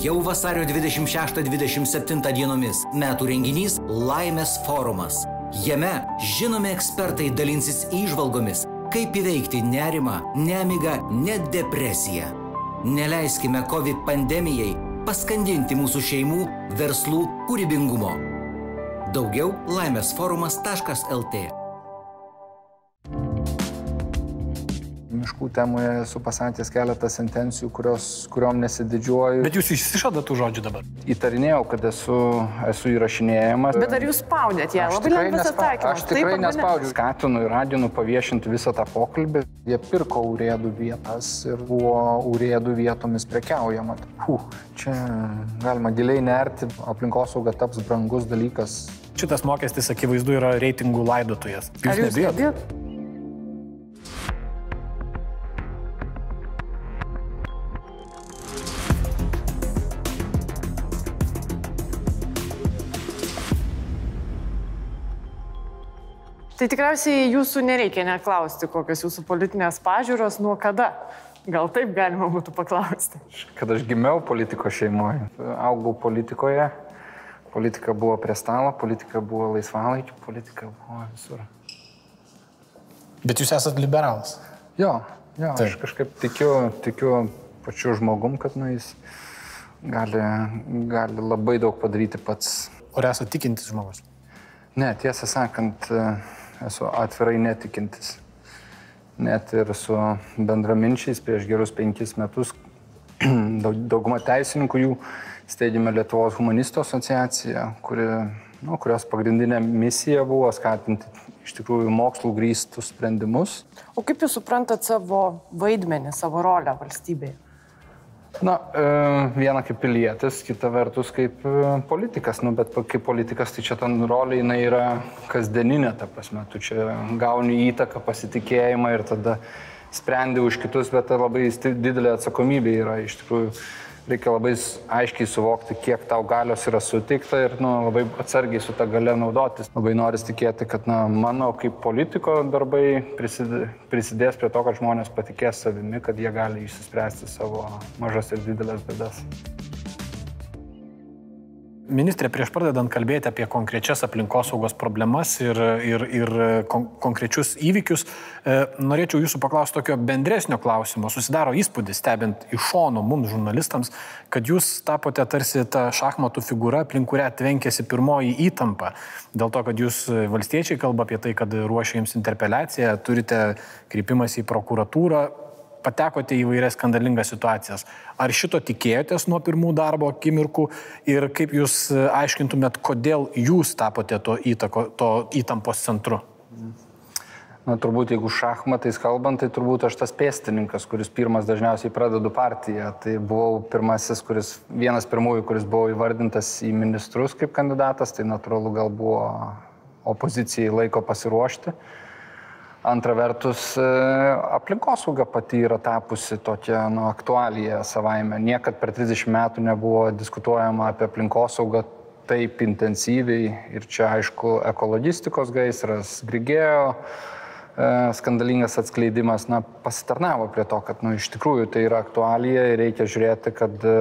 Jau vasario 26-27 dienomis metų renginys Laimės forumas. Jame žinomi ekspertai dalinsis įžvalgomis, kaip įveikti nerimą, nemigą, net depresiją. Neleiskime COVID pandemijai paskandinti mūsų šeimų, verslų kūrybingumo. Daugiau laimėsforumas.lt miškų temoje esu pasakęs keletą sentencijų, kurios, kuriuom nesididžiuoju. Bet jūs išsišadat tų žodžių dabar? Įtarinėjau, kad esu, esu įrašinėjamas. Bet ar jūs spaudėt ją? Labai lengvas atsakymas. Aš tikrai nespaudžiu. Skatinu ir raginu paviešinti visą tą pokalbį. Jie pirko urėdų vietas ir buvo urėdų vietomis prekiaujama. Puh, čia galima giliai nerti, aplinkosauga taps brangus dalykas. Šitas mokestis akivaizdu yra reitingų laidotojas. Jūs, jūs nebijot? Tai tikriausiai jūsų nereikia neklausti, kokios jūsų politinės pažiūros, nuo kada. Gal taip galima būtų paklausti. Kad aš gimiau politiko šeimoje, augau politikoje, politika buvo prie stalo, politika buvo laisvalaikio, politika buvo visur. Bet jūs esate liberalas. Jo, jo taip. aš kažkaip tikiu, tikiu pačiu žmogum, kad nu, jis gali, gali labai daug padaryti pats. Ar esate tikintis žmogus? Ne, tiesą sakant, esu atvirai netikintis. Net ir su bendraminčiais prieš gerus penkis metus dauguma teisininkų jų steigėme Lietuvos humanistų asociaciją, kuri, nu, kurios pagrindinė misija buvo skatinti iš tikrųjų mokslų grįstus sprendimus. O kaip jūs suprantat savo vaidmenį, savo rolę valstybėje? Na, e, viena kaip pilietis, kita vertus kaip e, politikas, nu, bet kaip politikas tai čia ta rolė jinai yra kasdieninė, ta prasme, tu čia gauni įtaką, pasitikėjimą ir tada sprendi už kitus, bet tai labai didelė atsakomybė yra iš tikrųjų reikia labai aiškiai suvokti, kiek tau galios yra suteikta ir nu, labai atsargiai su tą gale naudotis. Labai noriu tikėti, kad na, mano kaip politiko darbai prisidės prie to, kad žmonės patikės savimi, kad jie gali išsispręsti savo mažas ir didelės bėdas. Ministrė, prieš pradedant kalbėti apie konkrečias aplinkosaugos problemas ir, ir, ir kon konkrečius įvykius, e, norėčiau jūsų paklausti tokio bendresnio klausimo. Susidaro įspūdis, stebint iš šono mums žurnalistams, kad jūs tapote tarsi ta šachmatų figūra, aplink kurią tvenkėsi pirmoji įtampa. Dėl to, kad jūs valstiečiai kalba apie tai, kad ruošia jums interpeliaciją, turite kreipimas į prokuratūrą, patekote į vairias skandalingas situacijas. Ar šito tikėjotės nuo pirmų darbo akimirkų ir kaip jūs e, aiškintumėt, kodėl jūs tapote to, įtako, to įtampos centru? Na, turbūt jeigu šachmatais kalbant, tai turbūt aš tas pėstininkas, kuris pirmas dažniausiai pradedu partiją. Tai buvau pirmasis, kuris, vienas pirmųjų, kuris buvo įvardintas į ministrus kaip kandidatas, tai natūralu gal buvo opozicijai laiko pasiruošti. Antra vertus, e, aplinkosauga pati yra tapusi tokia nu, aktualija savaime. Niekad per 30 metų nebuvo diskutuojama apie aplinkosaugą taip intensyviai. Ir čia, aišku, ekologistikos gaisras, Grigėjo skandalingas atskleidimas na, pasitarnavo prie to, kad nu, iš tikrųjų tai yra aktualija ir reikia žiūrėti, kad e,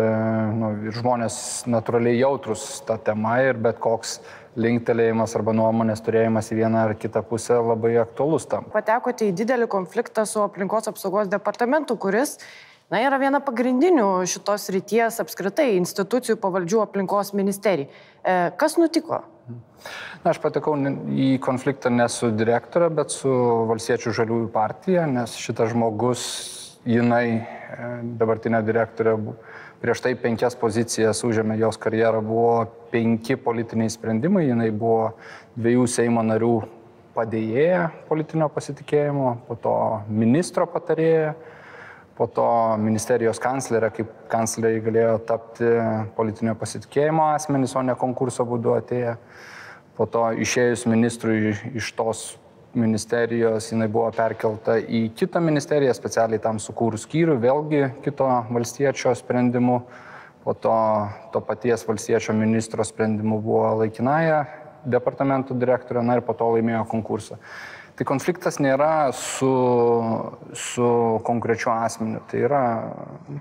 nu, žmonės natūraliai jautrus tą temą ir bet koks linktelėjimas arba nuomonės turėjimas į vieną ar kitą pusę labai aktuolus tam. Patekote į didelį konfliktą su aplinkos apsaugos departamentu, kuris na, yra viena pagrindinių šitos ryties apskritai institucijų pavaldžių aplinkos ministerijai. E, kas nutiko? Na, aš patekau į konfliktą ne su direktorė, bet su Valsiečių žaliųjų partija, nes šitas žmogus, jinai, e, dabartinė direktorė, prieš tai penkias pozicijas užėmė jos karjerą, buvo penki politiniai sprendimai, jinai buvo dviejų Seimo narių padėjėja politinio pasitikėjimo, po to ministro patarėja, po to ministerijos kanclerė, kaip kancleriai galėjo tapti politinio pasitikėjimo asmenys, o ne konkurso būdu atėję. Po to išėjus ministrui iš tos ministerijos, jinai buvo perkelta į kitą ministeriją, specialiai tam sukūrus skyrių, vėlgi kito valstiečio sprendimu. Po to to paties valstiečio ministro sprendimu buvo laikinaja departamentų direktorė, na ir po to laimėjo konkursą. Tai konfliktas nėra su, su konkrečiu asmeniu, tai yra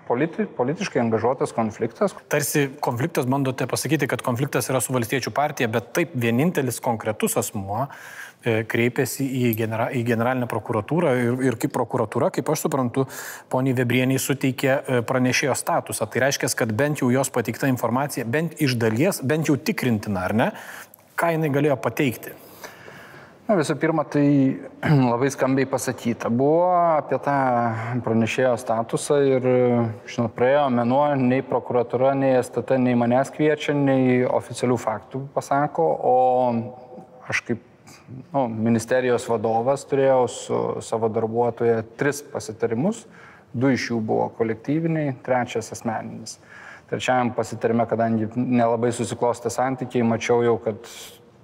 politi, politiškai angažuotas konfliktas. Tarsi konfliktas, bandote pasakyti, kad konfliktas yra su valstiečių partija, bet taip vienintelis konkretus asmuo e, kreipėsi į, genera, į generalinę prokuratūrą ir, ir kaip prokuratūra, kaip aš suprantu, poniai Vebrieniai suteikė e, pranešėjo statusą. Tai reiškia, kad bent jau jos pateikta informacija, bent iš dalies, bent jau tikrintina, ar ne, ką jinai galėjo pateikti. Na, visų pirma, tai labai skambiai pasakyta. Buvo apie tą pranešėjo statusą ir, žinot, praėjo menuo, nei prokuratura, nei STT, nei manęs kviečia, nei oficialių faktų pasako, o aš kaip nu, ministerijos vadovas turėjau su savo darbuotoje tris pasitarimus, du iš jų buvo kolektyviniai, trečias asmeninis. Trečiajam pasitarime, kadangi nelabai susiklostė santykiai, mačiau jau, kad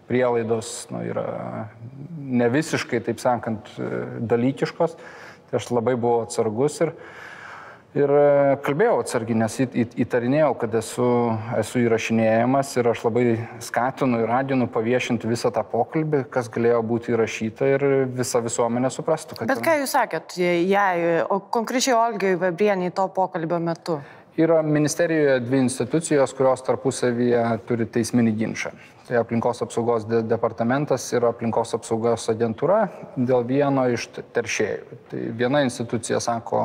prielaidos nu, yra ne visiškai, taip sakant, dalykiškos. Tai aš labai buvau atsargus ir, ir kalbėjau atsargiai, nes įtarinėjau, kad esu, esu įrašinėjamas ir aš labai skatinu ir raginu paviešinti visą tą pokalbį, kas galėjo būti įrašyta ir visa visuomenė suprastų. Bet ką jūs sakėt, jai, o konkrečiai Olgai Vebrieniai to pokalbio metu? Yra ministerijoje dvi institucijos, kurios tarpusavyje turi teisminį ginčą. Tai aplinkos apsaugos de departamentas ir aplinkos apsaugos agentūra dėl vieno iš teršėjų. Tai viena institucija sako,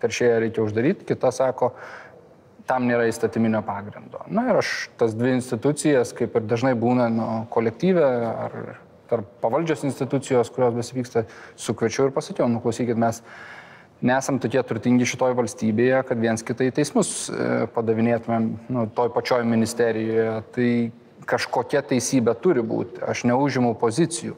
teršėją reikia uždaryti, kita sako, tam nėra įstatyminio pagrindo. Na ir aš tas dvi institucijas, kaip ir dažnai būna nu, kolektyvė ar tarp pavaldžios institucijos, kurios besivyksta, sukviečiau ir pasakiau, nu klausykit, mes nesam tokie turtingi šitoj valstybėje, kad viens kitai teismus e, padavinėtumėm nu, toj pačioj ministerijoje. Tai kažkokia teisybė turi būti. Aš neužimu pozicijų.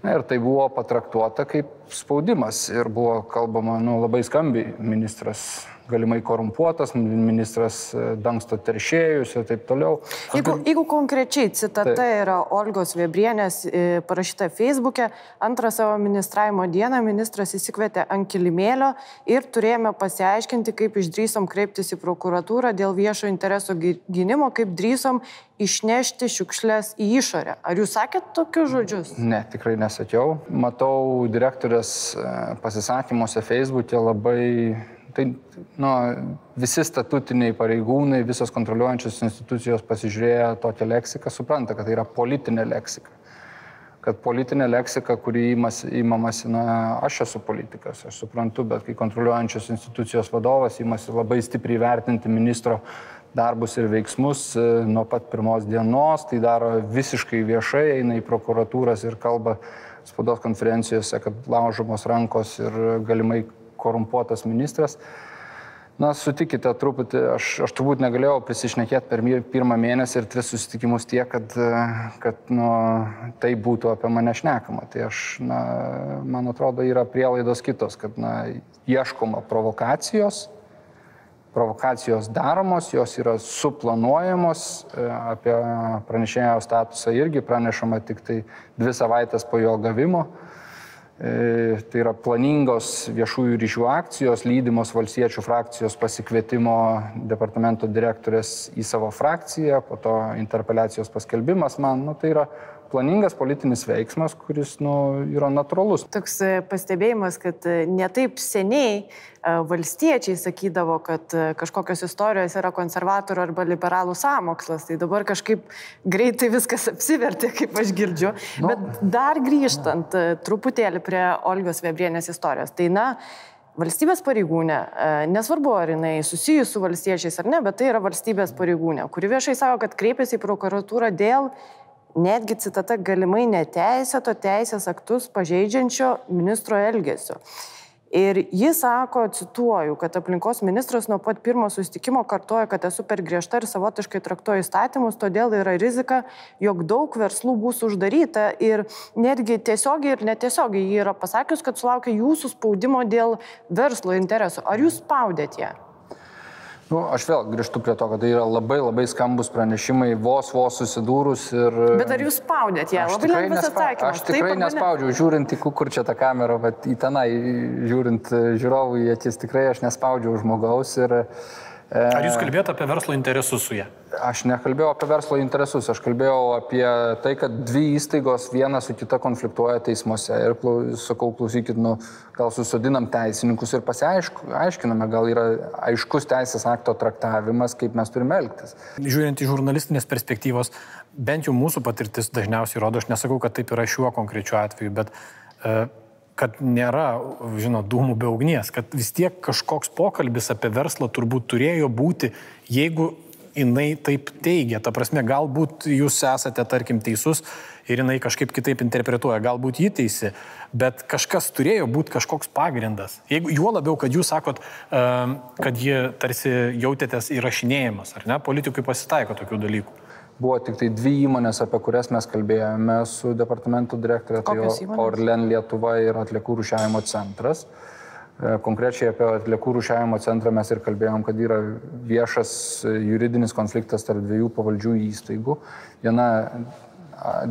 Na, ir tai buvo patraktuota kaip spaudimas ir buvo kalbama nu, labai skambiai ministras galimai korumpuotas, ministras e, dangsto teršėjus ir taip toliau. Jeigu, jeigu konkrečiai citata tai. yra Olgos Viebrienės e, parašyta Facebook'e, antrą savo ministravimo dieną ministras įsikvietė ant kilimėlio ir turėjome pasiaiškinti, kaip išdrysom kreiptis į prokuratūrą dėl viešo intereso gynimo, kaip drįsom išnešti šiukšlės į išorę. Ar jūs sakėt tokius žodžius? Ne, tikrai nesakiau. Matau direktorės e, pasisakymuose Facebook'e labai Tai nu, visi statutiniai pareigūnai, visos kontroliuojančios institucijos pasižiūrėję tokią leksiką, supranta, kad tai yra politinė leksika. Kad politinė leksika, kurį įmamasi, na, aš esu politikas, aš suprantu, bet kai kontroliuojančios institucijos vadovas įmasi labai stipriai vertinti ministro darbus ir veiksmus e, nuo pat pirmos dienos, tai daro visiškai viešai, eina į prokuratūras ir kalba spaudos konferencijose, kad laužomos rankos ir galimai korumpuotas ministras. Na, sutikite truputį, aš, aš turbūt negalėjau prisišnekėti per pirmą mėnesį ir tris susitikimus tiek, kad, kad nu, tai būtų apie mane šnekama. Tai aš, na, man atrodo, yra prielaidos kitos, kad na, ieškoma provokacijos, provokacijos daromos, jos yra suplanuojamos, e, apie pranešėjo statusą irgi pranešama tik tai dvi savaitės po jo gavimo. E, tai yra planingos viešųjų ryšių akcijos, lydimos valstiečių frakcijos pasikvietimo departamento direktorės į savo frakciją, po to interpeliacijos paskelbimas man, nu, tai yra planingas politinis veiksmas, kuris nu, yra natūralus. Toks e, pastebėjimas, kad e, netaip seniai e, valstiečiai sakydavo, kad kažkokios istorijos yra konservatorių arba liberalų samokslas, tai dabar kažkaip greitai viskas apsivertė, kaip aš girdžiu. Nu. Bet dar grįžtant truputėlį prie Olgos Vebrienės istorijos, tai na, Valstybės pareigūnė, nesvarbu ar jinai susijus su valstiečiais ar ne, bet tai yra valstybės pareigūnė, kuri viešai sako, kad kreipėsi į prokuratūrą dėl netgi citata galimai neteisėto teisės aktus pažeidžiančio ministro elgesio. Ir jis sako, cituoju, kad aplinkos ministras nuo pat pirmo susitikimo kartoja, kad esu per griežta ir savotiškai traktuoju įstatymus, todėl yra rizika, jog daug verslų bus uždaryta ir netgi tiesiogiai ir netiesiogiai jį yra pasakius, kad sulaukia jūsų spaudimo dėl verslo interesų. Ar jūs spaudėt ją? Nu, aš vėl grįžtu prie to, kad tai yra labai labai skambus pranešimai, vos vos susidūrus ir... Bet ar jūs spaudėt ją? Labai lengvas atsakymas. Aš tikrai Taip, nespaudžiau, žiūrint į kur čia tą kamerą, bet į tenai, žiūrint žiūrovų į akis, tikrai aš nespaudžiau žmogaus ir, Ar jūs kalbėjote apie verslo interesus su ją? Aš nekalbėjau apie verslo interesus, aš kalbėjau apie tai, kad dvi įstaigos viena su kita konfliktuoja teismuose. Ir sakau, klausykit, nu, gal susodinam teisininkus ir pasiaiškiname, gal yra aiškus teisės akto traktavimas, kaip mes turime elgtis. Žiūrint iš žurnalistinės perspektyvos, bent jau mūsų patirtis dažniausiai rodo, aš nesakau, kad taip yra šiuo konkrečiu atveju, bet uh, kad nėra, žinot, dūmų be ugnies, kad vis tiek kažkoks pokalbis apie verslą turbūt turėjo būti, jeigu jinai taip teigia. Ta prasme, galbūt jūs esate, tarkim, teisus ir jinai kažkaip kitaip interpretuoja, galbūt ji teisi, bet kažkas turėjo būti kažkoks pagrindas. Jeigu, juo labiau, kad jūs sakot, kad ji tarsi jautėtės įrašinėjimas, ar ne, politikui pasitaiko tokių dalykų. Buvo tik tai dvi įmonės, apie kurias mes kalbėjome su departamentų direktorė, tai Orlen Lietuva ir atliekų rušiavimo centras. E, konkrečiai apie atliekų rušiavimo centrą mes ir kalbėjom, kad yra viešas juridinis konfliktas tarp dviejų pavaldžių įstaigų. Viena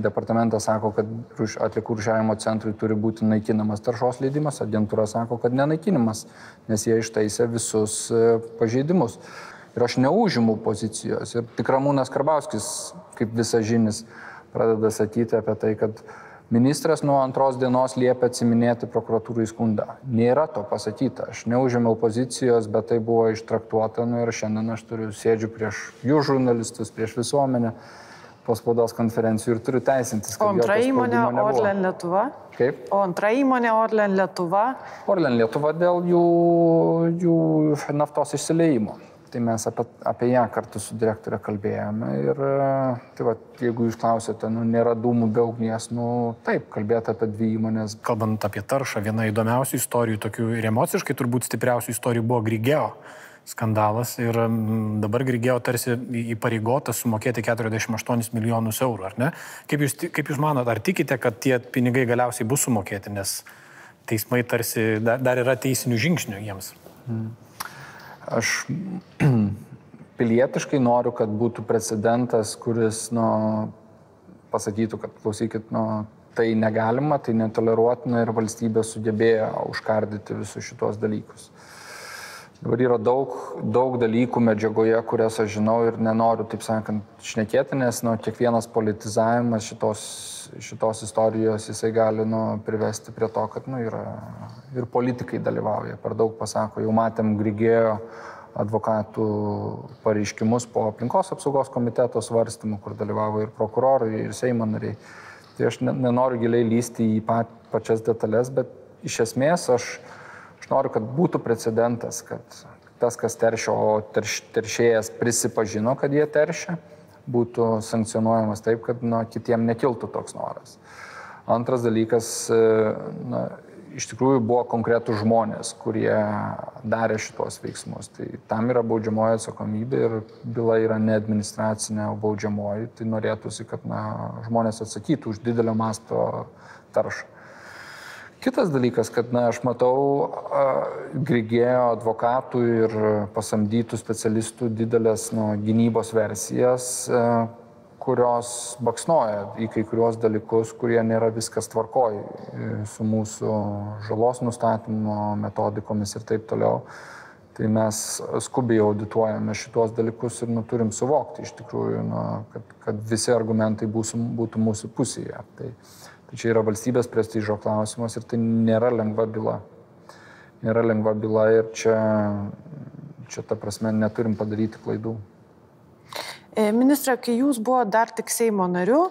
departamentas sako, kad atliekų rušiavimo centrui turi būti naikinamas taršos leidimas, agentūra sako, kad nenaikinimas, nes jie ištaisė visus e, pažeidimus ir aš neužimu pozicijos. Ir tik Ramūnas Karbauskis, kaip visažinis, pradeda sakyti apie tai, kad ministras nuo antros dienos liepia atsiminėti prokuratūrų įskundą. Nėra to pasakyta. Aš neužėmiau pozicijos, bet tai buvo ištraktuota nu, ir šiandien aš turiu sėdžiu prieš jų žurnalistus, prieš visuomenę po spaudos konferencijų ir turiu teisintis. O antra įmonė Orlen Lietuva? Kaip? O antra įmonė Orlen Lietuva? Orlen Lietuva dėl jų, jų naftos išsileimo. Tai mes apie, apie ją kartu su direktorė kalbėjome ir tai va, jeigu jūs klausėte, nu, nėra dūmų be ugnies, nu taip, kalbėti apie dvi įmonės. Kalbant apie taršą, viena įdomiausių istorijų, tokių ir emociškai turbūt stipriausių istorijų buvo Grigeo skandalas ir dabar Grigeo tarsi įpareigotas sumokėti 48 milijonus eurų, ar ne? Kaip jūs, kaip jūs manot, ar tikite, kad tie pinigai galiausiai bus sumokėti, nes teismai tarsi dar, dar yra teisinių žingsnių jiems? Hmm. Aš pilietiškai noriu, kad būtų precedentas, kuris nu, pasakytų, kad klausykit, nu, tai negalima, tai netoleruotina ir valstybė sugebėjo užkardyti visus šitos dalykus. Dabar yra daug, daug dalykų medžiagoje, kurias aš žinau ir nenoriu, taip sakant, šnekėti, nes nu, kiekvienas politizavimas šitos, šitos istorijos jisai gali nu, privesti prie to, kad nu, yra, ir politikai dalyvauja, per daug pasako, jau matėm Grigėjo advokatų pareiškimus po aplinkos apsaugos komiteto svarstymų, kur dalyvavo ir prokurorai, ir Seimo nariai. Tai aš nenoriu giliai lysti į pačias detalės, bet iš esmės aš Aš noriu, kad būtų precedentas, kad tas, kas teršia, o terš, teršėjas prisipažino, kad jie teršia, būtų sankcionuojamas taip, kad na, kitiem nekiltų toks noras. Antras dalykas, na, iš tikrųjų buvo konkretų žmonės, kurie darė šitos veiksmus. Tai tam yra baudžiamoji atsakomybė ir byla yra ne administracinė, o baudžiamoji. Tai norėtųsi, kad na, žmonės atsakytų už didelio masto taršą. Kitas dalykas, kad na, aš matau Grigėjo advokatų ir pasamdytų specialistų didelės nu, gynybos versijas, a, kurios baksnoja į kai kurios dalykus, kurie nėra viskas tvarkoj e, su mūsų žalos nustatymo metodikomis ir taip toliau. Tai mes skubiai audituojame šitos dalykus ir nu, turim suvokti iš tikrųjų, nu, kad, kad visi argumentai būsų, būtų mūsų pusėje. Tai, Tai čia yra valstybės prestižo klausimas ir tai nėra lengva byla. Nėra lengva byla ir čia, čia ta prasme neturim padaryti klaidų. E, ministrė, kai jūs buvo dar tik Seimo nariu,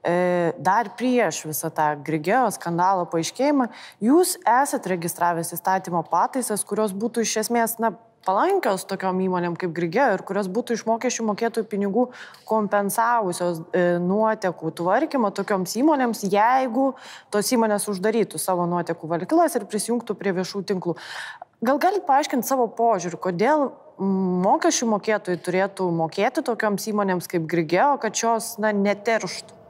e, dar prieš visą tą Grigėjo skandalo paaiškėjimą, jūs esate registravęs įstatymo pataisas, kurios būtų iš esmės, na, palankios tokiom įmonėm kaip Grigė ir kurios būtų iš mokesčių mokėtojų pinigų kompensavusios e, nuotekų tvarkymą tokioms įmonėms, jeigu tos įmonės uždarytų savo nuotekų valyklas ir prisijungtų prie viešų tinklų. Gal galite paaiškinti savo požiūrį, kodėl mokesčių mokėtojai turėtų mokėti tokioms įmonėms kaip Grigėjo, kad šios na, neterštų?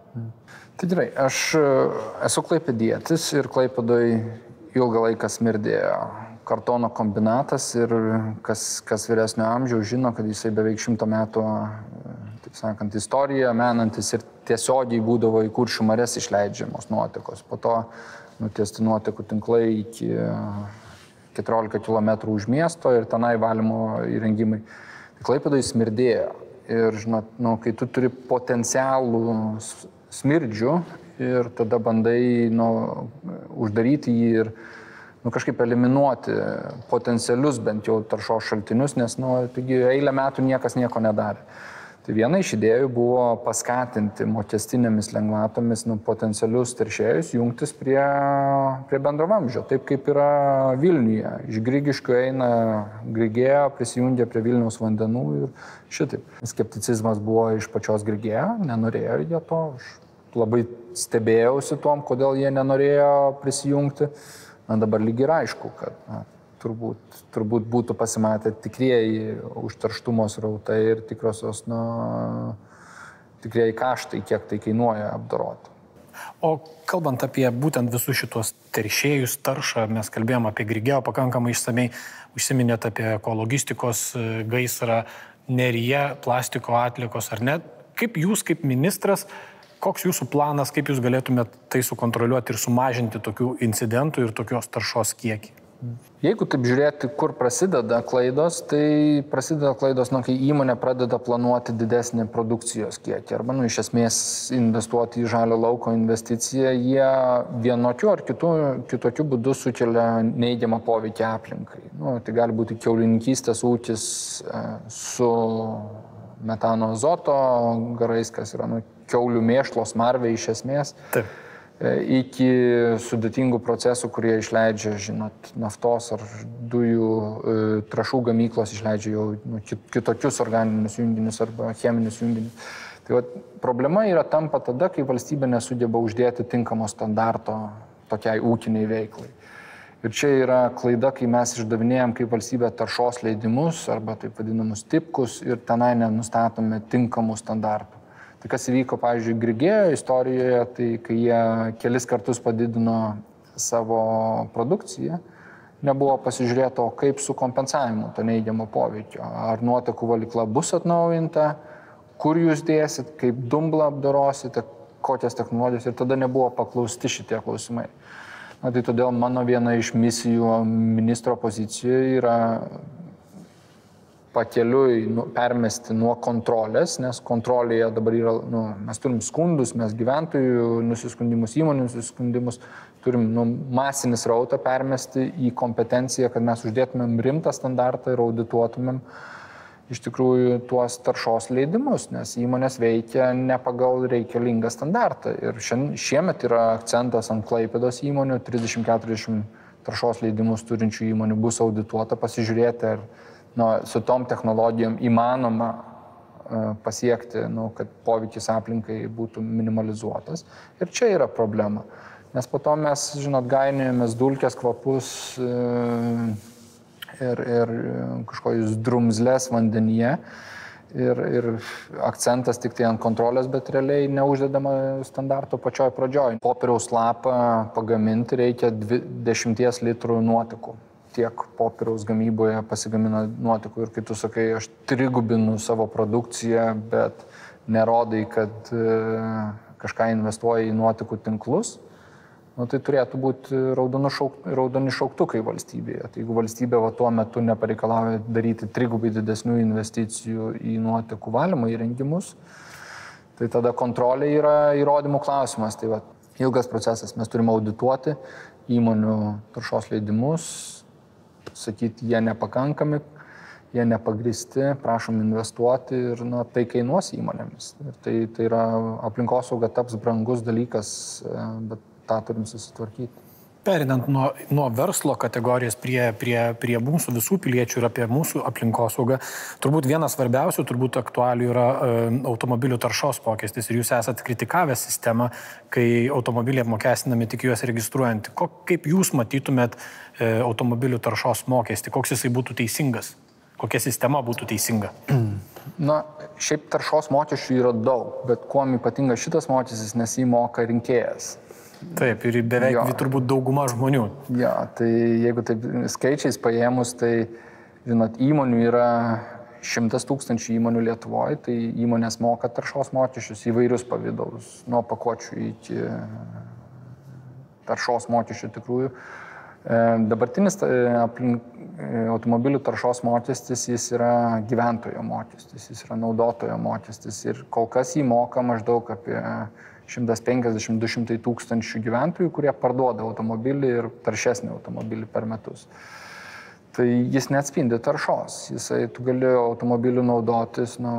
Tai gerai, aš e, esu klaipėdėtis ir klaipėdoj ilgą laiką smirdėjo kartono kombinatas ir kas, kas vyresnio amžiaus žino, kad jisai beveik šimto metų, taip sakant, istoriją menantis ir tiesiogiai būdavo į kuršių marės išleidžiamos nuotekos. Po to nutiesti nuotekų tinklai iki 14 km už miesto ir tenai valymo įrengimai. Klaipėdai smirdėjo. Ir, žinot, nu, kai tu turi potencialų smirdžių ir tada bandai nu, uždaryti jį ir nu, kažkaip eliminuoti potencialius bent jau taršos šaltinius, nes nu, taigi eilę metų niekas nieko nedarė. Tai viena iš idėjų buvo paskatinti mokestinėmis lengvatomis nu, potencialius teršėjus jungtis prie, prie bendro vamzdžio, taip kaip yra Vilniuje. Iš Grygiškių eina Grygėja, prisijungia prie Vilniaus vandenų ir šitaip. Skepticizmas buvo iš pačios Grygėja, nenorėjo jie to, aš labai stebėjausi tom, kodėl jie nenorėjo prisijungti. Na dabar lygiai ir aišku, kad na, turbūt, turbūt būtų pasimatę tikrieji užterštumo srautai ir tikrosios, na, tikrieji kaštai, kiek tai kainuoja apdoroti. O kalbant apie būtent visus šitos teršėjus, taršą, mes kalbėjome apie Grigeo pakankamai išsamei, užsiminėt apie ekologistikos e, gaisrą, neryje, plastiko atlikos ar ne. Kaip jūs, kaip ministras, koks jūsų planas, kaip jūs galėtumėte tai sukontroliuoti ir sumažinti tokių incidentų ir tokios taršos kiekį? Jeigu taip žiūrėti, kur prasideda klaidos, tai prasideda klaidos, nu, kai įmonė pradeda planuoti didesnį produkcijos kiekį arba nu, iš esmės investuoti į žalio lauko investiciją, jie vienokiu ar kitu, kitokiu būdu sukelia neigiamą poveikį aplinkai. Nu, tai gali būti keulininkystės ūkis e, su metano azoto garais, kas yra nu, keulių mėšlos marvė iš esmės. Taip E, iki sudėtingų procesų, kurie išleidžia, žinot, naftos ar dujų e, trašų gamyklos išleidžia jau nu, kitokius organinius junginius arba cheminius junginius. Tai va, problema yra tampa tada, kai valstybė nesugeba uždėti tinkamo standarto tokiai ūkiniai veiklai. Ir čia yra klaida, kai mes išdavinėjom kaip valstybė taršos leidimus arba taip vadinamus tipkus ir tenai nenustatome tinkamų standartų. Tai kas įvyko, pavyzdžiui, Grigėjo istorijoje, tai kai jie kelis kartus padidino savo produkciją, nebuvo pasižiūrėto, kaip su kompensavimu to neįgiamo poveikio. Ar nuotekų valikla bus atnaujinta, kur jūs dėsit, kaip dumblą apdorosite, kokias technologijas ir tada nebuvo paklausti šitie klausimai. Na, tai todėl mano viena iš misijų ministro pozicijoje yra pakeliui nu, permesti nuo kontrolės, nes kontrolėje dabar yra, nu, mes turim skundus, mes gyventojų nusiskundimus, įmonių nusiskundimus, turim nu, masinį srautą permesti į kompetenciją, kad mes uždėtumėm rimtą standartą ir audituotumėm iš tikrųjų tuos taršos leidimus, nes įmonės veikia ne pagal reikalingą standartą. Ir šiemet yra akcentas ant klaipėdos įmonių, 30-40 taršos leidimus turinčių įmonių bus audituota, pasižiūrėti, ar nu, su tom technologijom įmanoma e, pasiekti, nu, kad poveikis aplinkai būtų minimalizuotas. Ir čia yra problema. Nes po to mes, žinot, gainėjomės dulkės kvapus e, ir, ir kažkokius drumzlės vandenyje. Ir, ir akcentas tik tai ant kontrolės, bet realiai neuždedama standarto pačioj pradžioj. Popieriaus lapą pagaminti reikia 20 litrų nuotekų tiek popieriaus gamyboje pasigamina nuotekų ir kai tu sakai, aš trigubinu savo produkciją, bet nerodai, kad e, kažką investuoja į nuotekų tinklus, nu, tai turėtų būti šauk, raudoni šauktukai valstybėje. Tai jeigu valstybė va, tuo metu nepareikalauja daryti trigubai didesnių investicijų į nuotekų valymo įrengimus, tai tada kontrolė yra įrodymų klausimas. Tai va, ilgas procesas. Mes turime audituoti įmonių taršos leidimus, sakyti, jie nepakankami, jie nepagristi, prašom investuoti ir na, tai kainuos įmonėmis. Ir tai, tai yra aplinkosauga taps brangus dalykas, e, bet tą turim susitvarkyti. Perinant nuo, nuo verslo kategorijos prie, prie, prie mūsų visų piliečių ir apie mūsų aplinkosaugą, turbūt vienas svarbiausių, turbūt aktualių yra e, automobilių taršos mokestis. Ir jūs esate kritikavę sistemą, kai automobiliai apmokestinami tik juos registruojant. Ko, kaip jūs matytumėt e, automobilių taršos mokestį, koks jisai būtų teisingas? Kokia sistema būtų teisinga? Na, šiaip taršos mokesčių yra daug, bet kuo ypatingas šitas mokestis, nes jį moka rinkėjas. Taip, ir beveik jo. turbūt dauguma žmonių. Jo, tai jeigu taip skaičiais paėmus, tai, žinot, įmonių yra šimtas tūkstančių įmonių Lietuvoje, tai įmonės moka taršos mokesčius įvairius pavydalus, nuo pakuočių iki taršos mokesčių tikrųjų. E, dabartinis e, aplink, automobilių taršos mokestis, jis yra gyventojo mokestis, jis yra naudotojo mokestis ir kol kas jį moka maždaug apie 150-200 tūkstančių gyventojų, kurie parduoda automobilį ir taršesnį automobilį per metus. Tai jis neatspindi taršos. Jisai, tu gali automobiliu naudotis nu,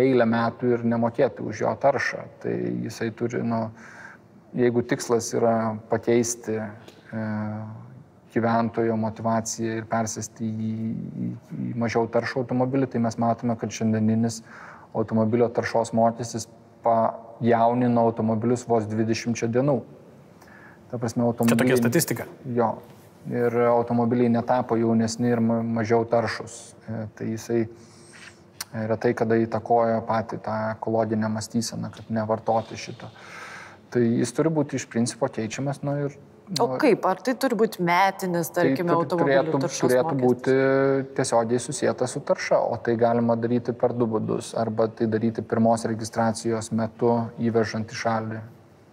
eilę metų ir nemokėti už jo taršą. Tai jisai turi, nu, jeigu tikslas yra pakeisti e, gyventojo motivaciją ir persėsti į, į, į mažiau taršą automobilį, tai mes matome, kad šiandieninis automobilio taršos mokestis pajaunino automobilius vos 20 dienų. Ta prasme, automobiliai. Čia tokia statistika. Jo. Ir automobiliai netapo jaunesni ir mažiau taršus. E, tai jisai retai kada įtakoja patį tą ekologinę mąstyseną, kad nevartoti šito. Tai jis turi būti iš principo keičiamas. Nu, ir, nu, o kaip? Ar tai turi būti metinis, tai tarkime, tai automobilio turėtų, taršos? Turėtų būti tiesiogiai susijęta su tarša, o tai galima daryti per du būdus. Arba tai daryti pirmos registracijos metu įvežant į šalį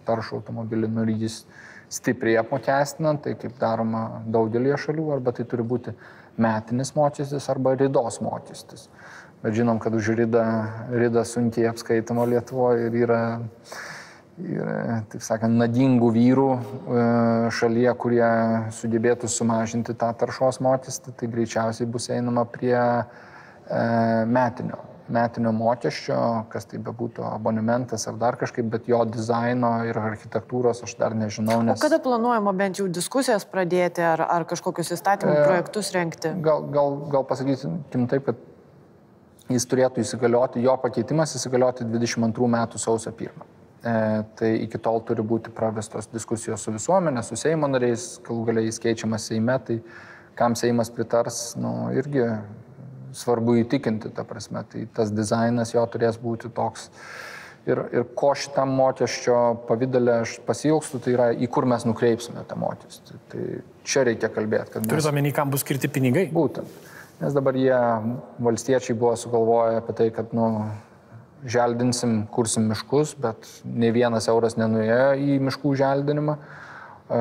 taršų automobilį, nu ir jis stipriai apmokestinant, tai kaip daroma daugelie šalių, arba tai turi būti metinis mokestis arba rydos mokestis bet žinom, kad už rydą, rydą sunkiai apskaitoma Lietuvoje ir yra, yra, taip sakant, nadingų vyrų e, šalyje, kurie sugebėtų sumažinti tą taršos mokestį, tai greičiausiai bus einama prie e, metinio metinio mokesčio, kas tai bebūtų abonementas ar dar kažkaip, bet jo dizaino ir architektūros aš dar nežinau. Nes... O kada planuojama bent jau diskusijas pradėti ar, ar kažkokius įstatymų e, projektus renkti? Gal, gal, gal pasakysim taip, kad jis turėtų įsigalioti, jo pakeitimas įsigalioti 22 metų sausio 1. E, tai iki tol turi būti pravestos diskusijos su visuomenė, su Seimo nariais, galų galiai jis keičiamas Seime, tai kam Seimas pritars, nu, irgi svarbu įtikinti, ta prasme, tai tas dizainas jo turės būti toks. Ir, ir ko šitam mokesčio pavydalė aš pasilgstu, tai yra į kur mes nukreipsime tą mokestį. Tai čia reikia kalbėti. Mes... Turite omeny, kam bus skirti pinigai? Būtent. Nes dabar jie, valstiečiai, buvo sugalvoję apie tai, kad, nu, želdinsim, kursim miškus, bet ne vienas euras nenuėjo į miškų želdinimą. E,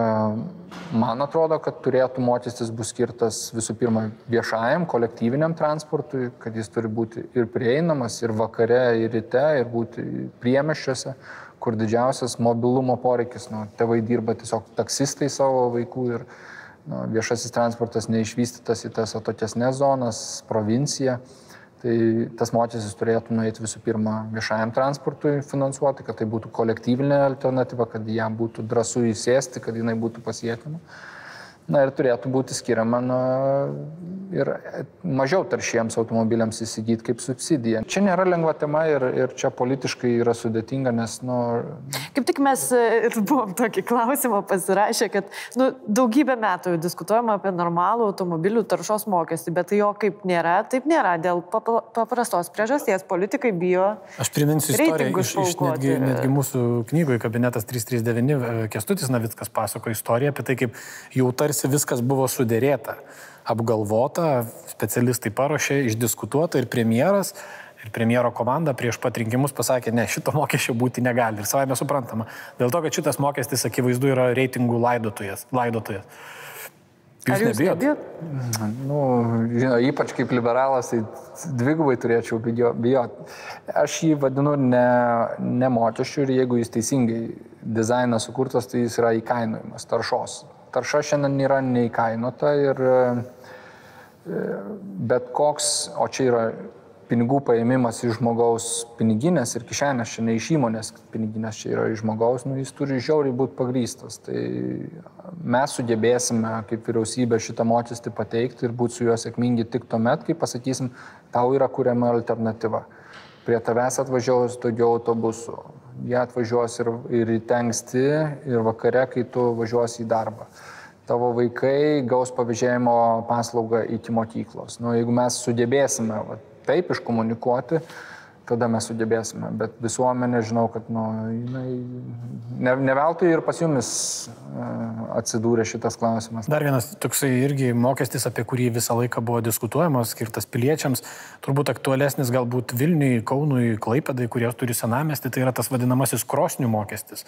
man atrodo, kad turėtų mokestis bus skirtas visų pirma viešajam, kolektyviniam transportui, kad jis turi būti ir prieinamas, ir vakare, ir ryte, ir būti priemeščiuose, kur didžiausias mobilumo poreikis. Nu, tėvai dirba tiesiog taksistai savo vaikų ir, nu, viešasis transportas neišvystytas į tas atokesnės zonas, provinciją. Tai tas mokestis turėtų nueiti visų pirma viešajam transportui finansuoti, kad tai būtų kolektyvinė alternatyva, kad jam būtų drąsu įsėsti, kad jinai būtų pasiekiama. Na ir turėtų būti skiriama na, ir mažiau taršiems automobiliams įsigyti kaip subsidija. Čia nėra lengva tema ir, ir čia politiškai yra sudėtinga, nes... Nu... Kaip tik mes ir buvom tokį klausimą pasirašę, kad nu, daugybę metų diskutuojama apie normalų automobilių taršos mokestį, bet jo kaip nėra, taip nėra. Dėl paprastos priežasties politikai bijo. Aš priminsiu istoriją iš, iš netgi, netgi mūsų knygoje kabinetas 339 Kestutis Navickas pasako istoriją apie tai, kaip jau tarsi tarsi viskas buvo sudėrėta, apgalvota, specialistai paruošė, išdiskutuota ir premjeras ir premjero komanda prieš pat rinkimus pasakė, ne, šito mokesčio būti negali. Ir savai mes suprantama. Dėl to, kad šitas mokestis akivaizdu yra reitingų laidotojas. laidotojas. Jūs, jūs nebijot? nebijot? Nu, žinau, ypač kaip liberalas, tai dvigubai turėčiau bijot. Aš jį vadinu ne, ne mokesčiu ir jeigu jis teisingai dizainas sukurtas, tai jis yra įkainojimas taršos tarša šiandien yra neįkainota ir e, bet koks, o čia yra pinigų paėmimas iš žmogaus piniginės ir kišenės, čia ne iš įmonės piniginės, čia yra iš žmogaus, nu, jis turi žiauriai būti pagrystas. Tai mes sugebėsime kaip vyriausybė šitą mokestį pateikti ir būti su juo sėkmingi tik tuomet, kai pasakysim, tau yra kuriama alternatyva. Prie tavęs atvažiuos daugiau autobusų, jie atvažiuos ir, ir ryte anksti, ir vakare, kai tu važiuosi į darbą. Tavo vaikai gaus pavėžėjimo paslaugą iki mokyklos. Nu, jeigu mes sugebėsime va, taip iškomunikuoti, tada mes sugebėsime. Bet visuomenė, žinau, kad nu, jinai, ne, ne veltui ir pas jumis e, atsidūrė šitas klausimas. Dar vienas toksai irgi mokestis, apie kurį visą laiką buvo diskutuojamas, skirtas piliečiams, turbūt aktualesnis galbūt Vilniui, Kaunui, Klaipėdai, kurie turi senamestį, tai yra tas vadinamasis krosnių mokestis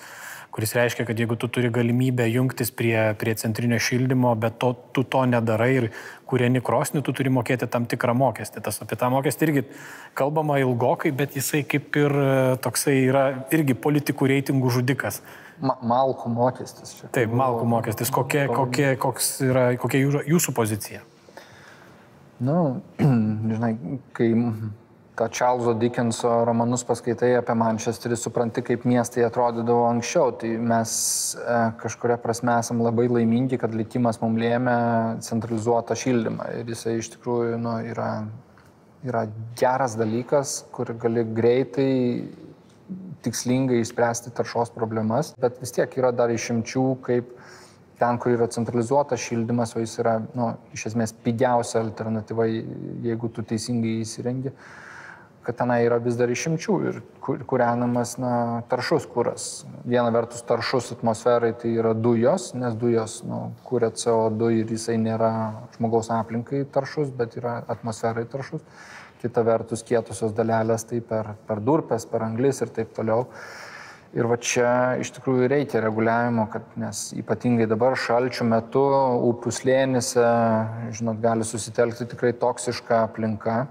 kuris reiškia, kad jeigu tu turi galimybę jungtis prie, prie centrinio šildymo, bet to, tu to nedarai ir kurieni krosnį, tu turi mokėti tam tikrą mokestį. Tas apie tą mokestį irgi kalbama ilgokai, bet jisai kaip ir e, toksai yra irgi politikų reitingų žudikas. Ma malkų mokestis. Čia. Taip, malkų mokestis. Kokie, kokie, yra, kokia jūsų pozicija? Na, nu, žinai, kai tą Čarlzo Dickenso romanus paskaitai apie Manchesterį, supranti, kaip miestai atrodydavo anksčiau. Tai mes e, kažkuria prasme esam labai laimingi, kad likimas mums lėmė centralizuotą šildymą. Ir jisai iš tikrųjų nu, yra, yra geras dalykas, kur gali greitai tikslingai išspręsti taršos problemas, bet vis tiek yra dar išimčių, kaip ten, kur yra centralizuotas šildymas, o jis yra, nu, iš esmės, pigiausia alternatyva, jeigu tu teisingai įsirengi. Uh, kad tenai yra vis dar išimčių ir kūrenamas na, taršus kuras. Viena vertus taršus atmosferai tai yra dujos, nes dujos nu, kūrė CO2 ir jisai nėra žmogaus aplinkai taršus, bet yra atmosferai taršus. Kita vertus kietusios dalelės tai per, per durpes, per anglis ir taip toliau. Ir va čia iš tikrųjų reikia reguliavimo, kad, nes ypatingai dabar šalčių metu upių slėnise, žinot, gali susitelkti tikrai toksiška aplinka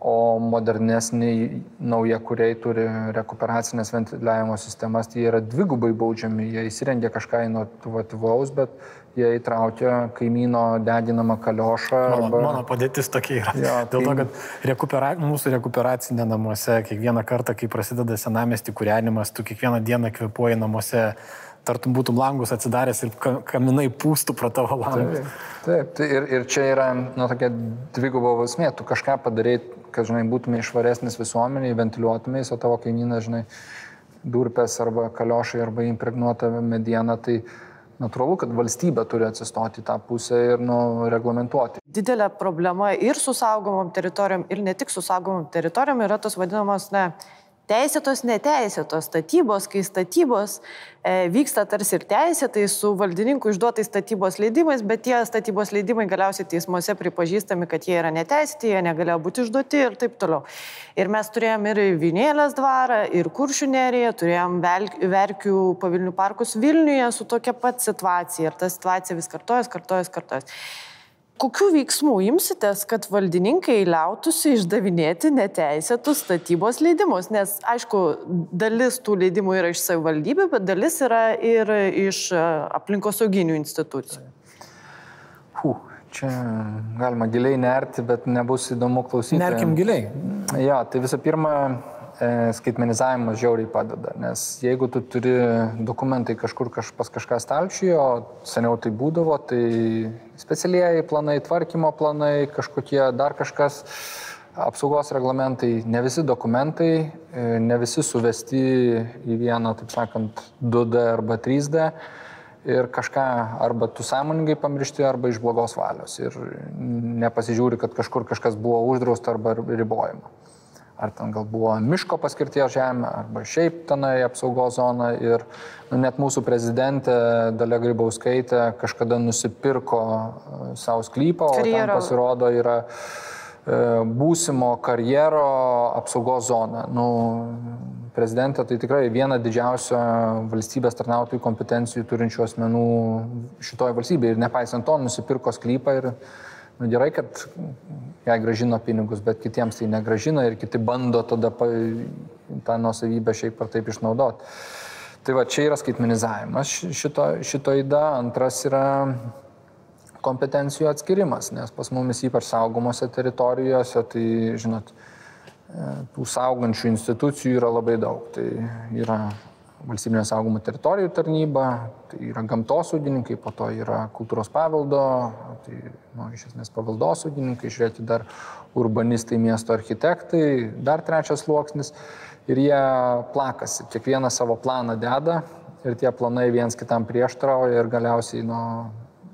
o modernesniai nauja kuriai turi rekuperacinės ventiliavimo sistemas, tai jie yra dvigubai baudžiami, jie įsirengia kažką inovatyvaus, bet jie įtraukia kaimyno deginamą kaliošą. Mano, arba... mano padėtis tokia yra. Ja, Dėl tai... to, kad rekupera... mūsų rekuperacinė namuose, kiekvieną kartą, kai prasideda senamesti kūrenimas, tu kiekvieną dieną kvepuoji namuose tartum būtum langus atsidaręs ir kaminai pūstų pro tavo langus. Taip, taip tai ir, ir čia yra nu, tokia dvigubo vasmė, tu kažką padarai, kad, žinai, būtume išvaresnis visuomeniai, ventiliuotumės, o tavo kaimynas, žinai, durpės arba kaliošai arba impregnuota mediena, tai natūralu, kad valstybė turi atsistoti tą pusę ir nu, reglamentuoti. Didelė problema ir su saugomom teritorijom, ir ne tik su saugomom teritorijom yra tos vadinamos, ne, teisėtos, neteisėtos statybos, kai statybos e, vyksta tarsi ir teisėtai su valdininkų išduotais statybos leidimais, bet tie statybos leidimai galiausiai teismuose pripažįstami, kad jie yra neteisėti, jie negalėjo būti išduoti ir taip toliau. Ir mes turėjom ir Vinėlės dvarą, ir Kuršių nerėje, turėjom Verkių pavilnių parkus Vilniuje su tokia pat situacija ir ta situacija vis kartojas, kartojas, kartojas. Kokių veiksmų imsitės, kad valdininkai liautųsi išdavinėti neteisėtus statybos leidimus? Nes, aišku, dalis tų leidimų yra iš savivaldybių, bet dalis yra ir iš e, aplinkosauginių institucijų. Puh, čia galima giliai nerti, bet nebus įdomu klausyti. Nerkim giliai. Ja, tai visų pirma, skaitmenizavimas žiauriai padeda, nes jeigu tu turi dokumentai kažkur kaž, pas kažką stalčiuje, o seniau tai būdavo, tai specialieji planai, tvarkymo planai, kažkokie dar kažkas, apsaugos reglamentai, ne visi dokumentai, e, ne visi suvesti į vieną, taip sakant, 2D arba 3D ir kažką arba tu sąmoningai pamiršti, arba iš blogos valios ir nepasižiūri, kad kažkur kažkas buvo uždrausta arba ribojama ar ten gal buvo miško paskirties žemė, arba šiaip tenai apsaugos zona. Ir nu, net mūsų prezidentė Dalia Grybauskaitė kažkada nusipirko e, savo sklypą, o ten pasirodo yra e, būsimo karjero apsaugos zona. Nu, prezidentė tai tikrai viena didžiausia valstybės tarnautojų kompetencijų turinčių asmenų šitoje valstybėje ir nepaisant to nusipirko sklypą ir nu, gerai, kad jai gražino pinigus, bet kitiems tai negražina ir kiti bando tada pa, tą nusavybę šiaip ar taip išnaudoti. Tai va čia yra skaitmenizavimas šito, šito įda, antras yra kompetencijų atskirimas, nes pas mumis ypač saugomose teritorijose, tai žinot, e, tų saugančių institucijų yra labai daug. Tai yra valstybinio saugumo teritorijų tarnyba, tai yra gamtosaugininkai, po to yra kultūros paveldo, tai nu, iš esmės paveldosaugininkai, žiūrėti dar urbanistai, miesto architektai, dar trečias sluoksnis. Ir jie plakasi, kiekvieną savo planą deda ir tie planai viens kitam prieštarauja ir galiausiai nu,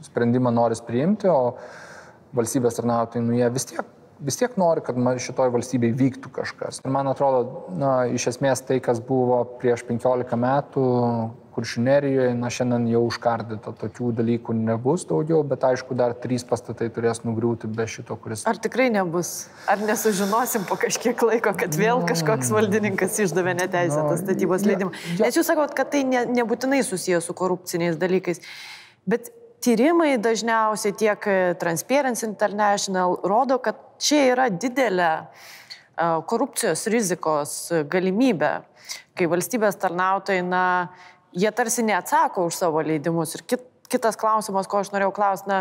sprendimą noris priimti, o valstybės tarnautojai, nu, jie vis tiek vis tiek nori, kad šitoj valstybėje vyktų kažkas. Ir man atrodo, na, iš esmės tai, kas buvo prieš 15 metų, kuršinerijoje, na šiandien jau užkardyta, tokių dalykų nebus daugiau, bet aišku, dar trys pastatai turės nugriūti be šito, kuris. Ar tikrai nebus? Ar nesužinosim po kažkiek laiko, kad vėl no, kažkoks valdininkas išdavė neteisėtą no, statybos leidimą? Nes jūs sakot, kad tai ne, nebūtinai susijęs su korupciniais dalykais, bet tyrimai dažniausiai tiek Transparency International rodo, kad čia yra didelė korupcijos rizikos galimybė, kai valstybės tarnautojai, na, jie tarsi neatsako už savo leidimus. Ir kit, kitas klausimas, ko aš norėjau klausti, na,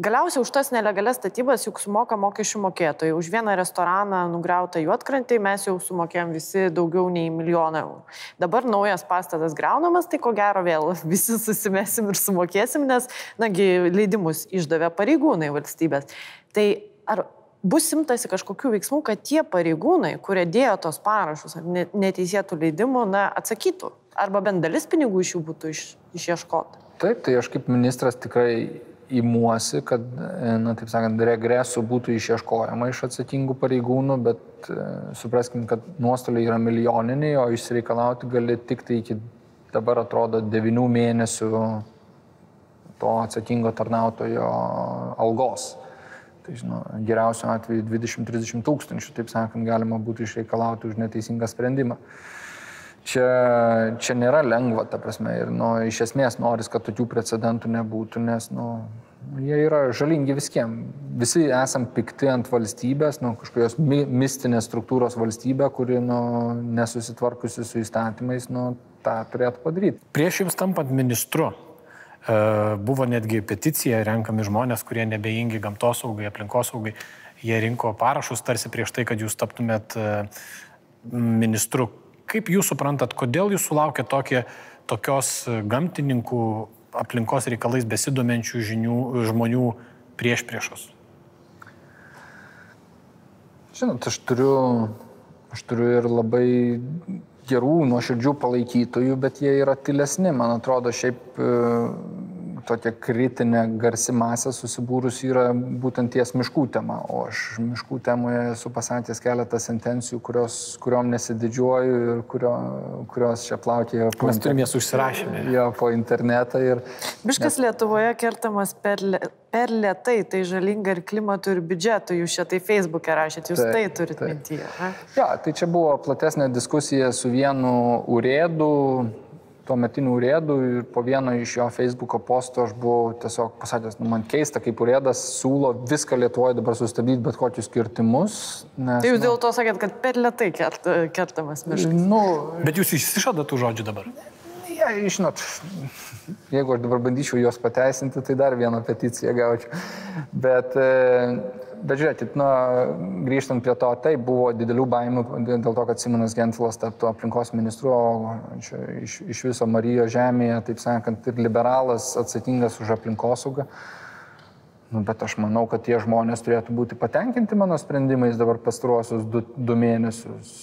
galiausiai už tas nelegalias statybas juk sumoka mokesčių mokėtojai. Už vieną restoraną nugriautą juotkrantį mes jau sumokėjom visi daugiau nei milijoną eurų. Dabar naujas pastatas graunamas, tai ko gero vėl visi susimesim ir sumokėsim, nes, nagi, leidimus išdavė pareigūnai valstybės. Tai ar bus imtasi kažkokių veiksmų, kad tie pareigūnai, kurie dėjo tos parašus neteisėtų leidimų, na, atsakytų? Arba bent dalis pinigų iš jų būtų iš, išieškota? Taip, tai aš kaip ministras tikrai įmuosi, kad, na, taip sakant, regresų būtų išieškojama iš atsakingų pareigūnų, bet e, supraskim, kad nuostoliai yra milijoniniai, o išsireikalauti gali tik tai iki dabar atrodo 9 mėnesių to atsakingo tarnautojo algos. Tai, žinau, geriausiu atveju 20-30 tūkstančių, taip sakant, galima būtų išreikalauti už neteisingą sprendimą. Čia, čia nėra lengva, ta prasme, ir nu, iš esmės noris, kad tokių precedentų nebūtų, nes nu, jie yra žalingi visiems. Visi esam pikti ant valstybės, nu, kažkokios mi mistinės struktūros valstybė, kuri nu, nesusitvarkusi su įstatymais, nu, tą turėtų padaryti. Prieš jums tampant ministru, buvo netgi peticija, renkami žmonės, kurie nebejingi gamtosaugai, aplinkosaugai. Jie rinko parašus tarsi prieš tai, kad jūs taptumėt e, ministru. Kaip jūs suprantat, kodėl jūs sulaukėt tokie, tokios gamtininkų aplinkos reikalais besidomenčių žinių, žmonių prieš priešus? Žinot, aš turiu, aš turiu ir labai gerų, nuoširdžių palaikytojų, bet jie yra tylesni. Man atrodo, šiaip e, tokia kritinė garsi masė susibūrus yra būtent ties miškų tema. O aš miškų temoje esu pasakęs keletą sentencijų, kurios, kuriuom nesididžiuoju ir kurio, kurios čia plaukė po, Mes turim jas užsirašymę. Jo, po internetą. Ir, Miškas nes... Lietuvoje kertamas per, per lietai, tai žalinga ir klimatui, ir biudžetui. Jūs čia tai Facebook'e rašėt, jūs tai, tai turit tai. mintyje. Ja, tai čia buvo platesnė diskusija su vienu urėdu tuo metiniu urėdu ir po vieno iš jo Facebook'o postų aš buvau tiesiog pasakęs, nu, man keista, kaip urėdas siūlo viską Lietuvoje dabar sustabdyti, bet kokius kirtimus. Nes, tai jūs dėl to sakėt, kad per lietai kert, kertamas miškas. Nu, bet jūs išsišadat tų žodžių dabar? Ja, žinot, jeigu aš dabar bandyčiau juos pateisinti, tai dar vieną peticiją gaučiau. Bet e, bet žiūrėkit, nu, grįžtant prie to, tai buvo didelių baimių dėl to, kad Simonas Gentilas taptų aplinkos ministru, o čia, iš, iš viso Marijos žemėje, taip sakant, ir liberalas atsakingas už aplinkosaugą. Nu, bet aš manau, kad tie žmonės turėtų būti patenkinti mano sprendimais dabar pastaruosius du, du mėnesius.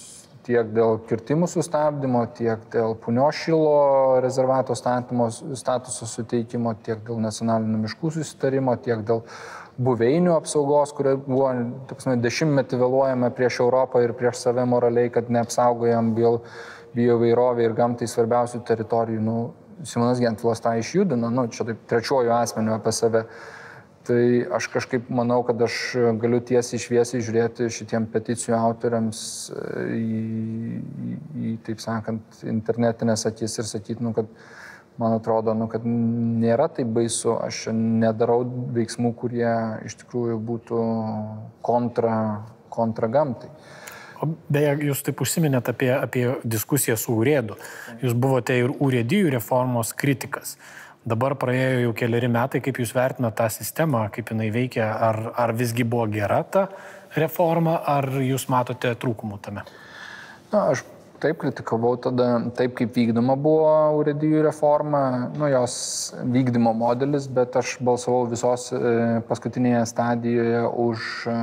Tiek dėl kirtimų sustabdymo, tiek dėl puniošilo rezervato statuso suteikimo, tiek dėl nacionalinių miškų susitarimo, tiek dėl buveinių apsaugos, kurie buvo prasme, dešimtmetį vėluojame prieš Europą ir prieš save moraliai, kad neapsaugojam biovairovį ir gamtai svarbiausių teritorijų. Nu, Simonas Gentvilas tą išjudino, nu, čia taip trečiojų asmenių apie save. Tai aš kažkaip manau, kad aš galiu tiesiai išviesiai žiūrėti šitiem peticijų autoriams e, į, į taip sakant, internetinės akis ir sakyti, nu, kad man atrodo, nu, kad nėra taip baisu, aš nedarau veiksmų, kurie iš tikrųjų būtų kontra, kontra gamtai. O beje, jūs taip užsiminėt apie, apie diskusiją su urėdu. Jūs buvote ir urėdijų reformos kritikas. Dabar praėjo jau keliari metai, kaip jūs vertinate tą sistemą, kaip jinai veikia, ar, ar visgi buvo gera ta reforma, ar jūs matote trūkumų tame? Na, aš Taip, kritikavau tada taip, kaip vykdoma buvo urėdijų reforma, nu, jos vykdymo modelis, bet aš balsavau visos e, paskutinėje stadijoje už e,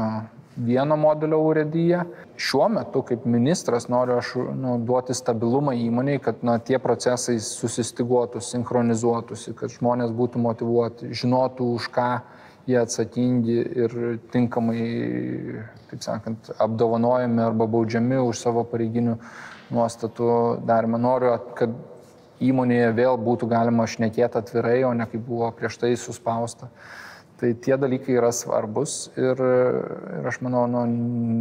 vieno modelio urėdyje. Šiuo metu, kaip ministras, noriu aš nu, duoti stabilumą įmoniai, kad na, tie procesai susistiguotų, sinchronizuotųsi, kad žmonės būtų motivuoti, žinotų, už ką jie atsakingi ir tinkamai, taip sakant, apdovanojami arba baudžiami už savo pareiginių nuostatų darimą. Noriu, kad įmonėje vėl būtų galima šnekėti atvirai, o ne kaip buvo prieš tai suspausta. Tai tie dalykai yra svarbus ir, ir aš manau, nu,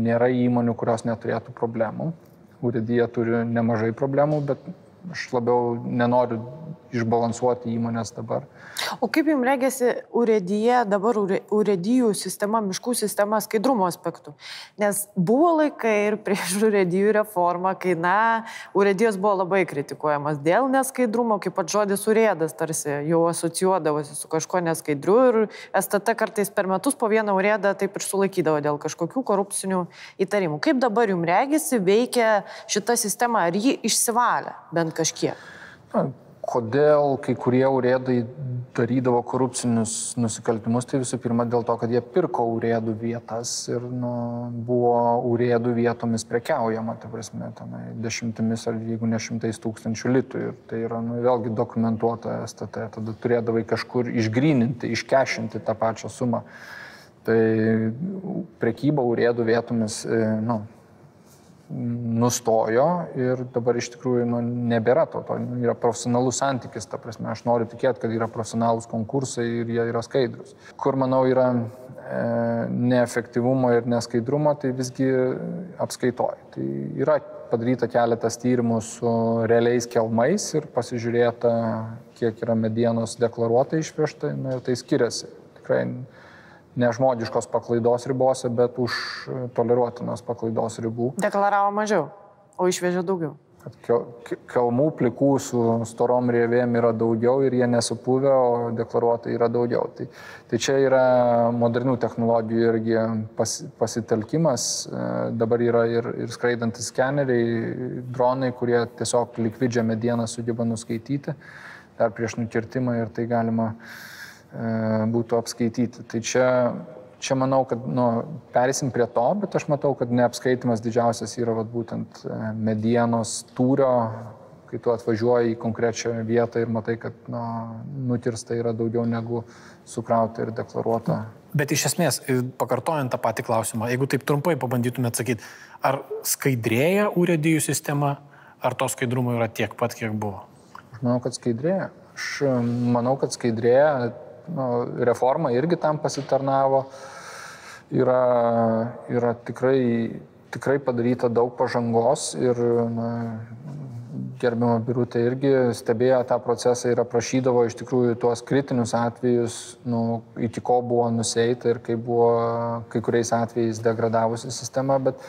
nėra įmonių, kurios neturėtų problemų. Urėdija turi nemažai problemų, bet aš labiau nenoriu išbalansuoti įmonės dabar. O kaip jums regėsi urėdyje, dabar urėdijų sistema, miškų sistema skaidrumo aspektų? Nes buvo laikai ir prieš urėdijų reformą, kai, na, urėdijos buvo labai kritikuojamas dėl neskaidrumo, kaip pat žodis urėdas tarsi jau asocijuodavosi su kažkuo neskaidriu ir STT kartais per metus po vieną urėdą taip ir sulaikydavo dėl kažkokių korupcinių įtarimų. Kaip dabar jums regėsi veikia šita sistema, ar ji išsivalė bent kažkiek? Na, kodėl kai kurie urėdai darydavo korupcinius nusikaltimus, tai visų pirma dėl to, kad jie pirko urėdų vietas ir nu, buvo urėdų vietomis prekiaujama, tai prasme, tenai dešimtimis ar jeigu ne šimtais tūkstančių litų. Ir tai yra nu, vėlgi dokumentuota STT, tada turėdavai kažkur išgryninti, iškešinti tą pačią sumą. Tai prekyba urėdų vietomis, e, nu, nustojo ir dabar iš tikrųjų nu, nebėra to, to nu, yra profesionalus santykis, ta prasme, aš noriu tikėti, kad yra profesionalus konkursai ir jie yra skaidrus. Kur, manau, yra e, neefektyvumo ir neskaidrumo, tai visgi apskaitoj. Tai yra padaryta keletas tyrimų su realiais kelmais ir pasižiūrėta, kiek yra medienos deklaruota išvežta ir tai skiriasi. Tikrai nežmogiškos paklaidos ribose, bet už toleruotinos paklaidos ribų. Deklaravo mažiau, o išvežė daugiau. Kalmų plikų su storom rievėm yra daugiau ir jie nesupuvę, o deklaruota yra daugiau. Tai, tai čia yra modernių technologijų irgi pas, pasitelkimas. E, dabar yra ir, ir skraidantis skeneriai, dronai, kurie tiesiog likvidžią medieną sugeba nuskaityti dar prieš nukirtimą ir tai galima uh, E, būtų apskaityti. Tai čia, čia manau, kad nu, perėsim prie to, bet aš matau, kad neapskaitimas didžiausias yra vat, būtent e, medienos tūrio, kai tu atvažiuoji į konkrečią vietą ir matai, kad nu, nutirsta yra daugiau negu sukrauta ir deklaruota. Bet iš esmės, pakartojant tą patį klausimą, jeigu taip trumpai pabandytume atsakyti, ar skaidrėja urėdijų sistema, ar to skaidrumo yra tiek pat, kiek buvo? Aš manau, kad skaidrėja. Aš manau, kad skaidrėja nu, reforma irgi tam pasitarnavo. Yra, yra tikrai, tikrai padaryta daug pažangos ir na, gerbimo birutė irgi stebėjo tą procesą ir aprašydavo iš tikrųjų tuos kritinius atvejus, nu, iki ko buvo nuseita ir kaip buvo kai kuriais atvejais degradavusi sistema, bet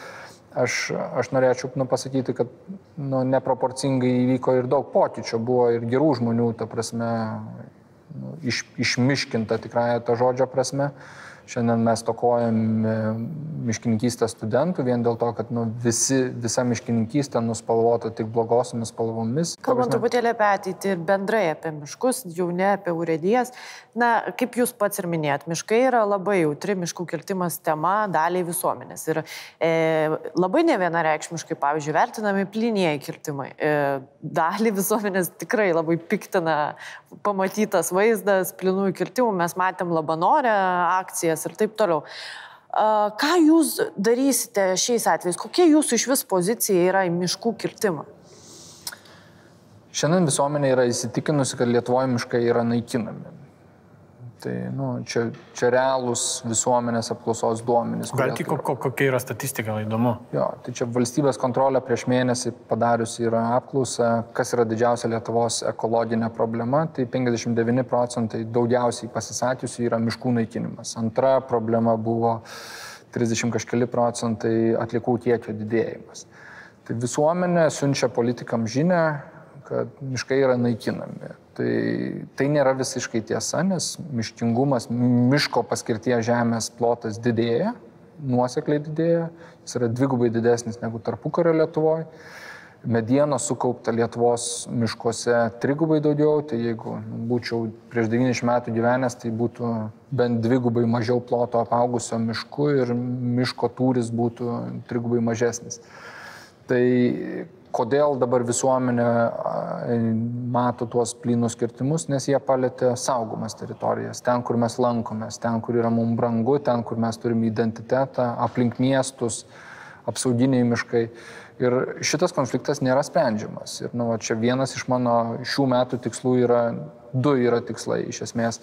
aš, aš norėčiau nu, pasakyti, kad nu, neproporcingai įvyko ir daug pokyčių, buvo ir gerų žmonių, ta prasme, iš, išmiškinta tikrąją to žodžio prasme. Šiandien mes tokojame miškininkystės studentų vien dėl to, kad nu, visi, visa miškininkystė nuspalvota tik blogosiomis spalvomis. Kalbant truputėlį apie ateitį ir bendrai apie miškus, jau ne apie urėdijas. Na, kaip jūs pats ir minėjot, miškai yra labai jautri miškų kirtimas tema daliai visuomenės. Ir e, labai ne vienareikšmiškai, pavyzdžiui, vertinami plynieji kirtimai. E, dalį visuomenės tikrai labai piktina pamatytas vaizdas plinųjų kirtimų. Mes matėm Labanorę akcijas ir taip toliau. Ką jūs darysite šiais atvejais? Kokia jūsų iš vis pozicija yra į miškų kirtimą? Šiandien visuomenė yra įsitikinusi, kad Lietuvoje miškai yra naikinami. Tai nu, čia, čia realūs visuomenės apklausos duomenys. Gal tik ko, kokia yra statistika, įdomu. Jo, tai čia valstybės kontrolė prieš mėnesį padariusi yra apklausa, kas yra didžiausia Lietuvos ekologinė problema. Tai 59 procentai daugiausiai pasisakiusių yra miškų naikinimas. Antra problema buvo 30 kažkeli procentai atlikų kiekio didėjimas. Tai visuomenė siunčia politikam žinę, kad miškai yra naikinami. Tai, tai nėra visiškai tiesa, nes miškingumas, miško paskirties žemės plotas didėja, nuosekliai didėja, jis yra dvigubai didesnis negu tarpukario Lietuvoje. Medienos sukaupta Lietuvos miškuose trigubai daugiau, tai jeigu būčiau prieš 90 metų gyvenęs, tai būtų bent dvigubai mažiau ploto apaugusio mišku ir miško tūris būtų trigubai mažesnis. Tai kodėl dabar visuomenė mato tuos plynus kirtimus, nes jie palėtė saugomas teritorijas, ten, kur mes lankomės, ten, kur yra mums brangu, ten, kur mes turime identitetą, aplink miestus, apsauginiai miškai. Ir šitas konfliktas nėra sprendžiamas. Ir nu, va, čia vienas iš mano šių metų tikslų yra, du yra tikslai. Iš esmės,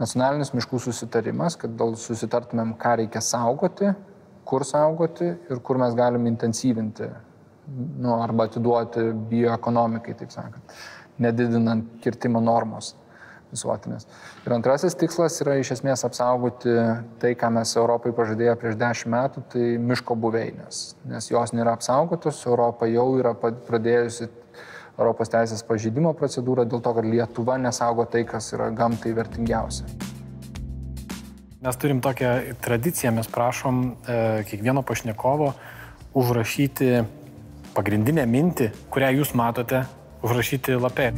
nacionalinis miškų susitarimas, kad dėl susitartumėm, ką reikia saugoti, kur saugoti ir kur mes galim intensyvinti nu, arba atiduoti bioekonomikai, taip sakant, nedidinant kirtimo normos visuotinės. Ir antrasis tikslas yra iš esmės apsaugoti tai, ką mes Europai pažadėjo prieš dešimt metų, tai miško buveinės. Nes jos nėra apsaugotos, Europa jau yra pradėjusi Europos teisės pažydimo procedūrą dėl to, kad Lietuva nesaugo tai, kas yra gamtai vertingiausia. Mes turim tokią tradiciją, mes prašom e, kiekvieno pašnekovo užrašyti pagrindinę mintį, kurią jūs matote, užrašyti lapė.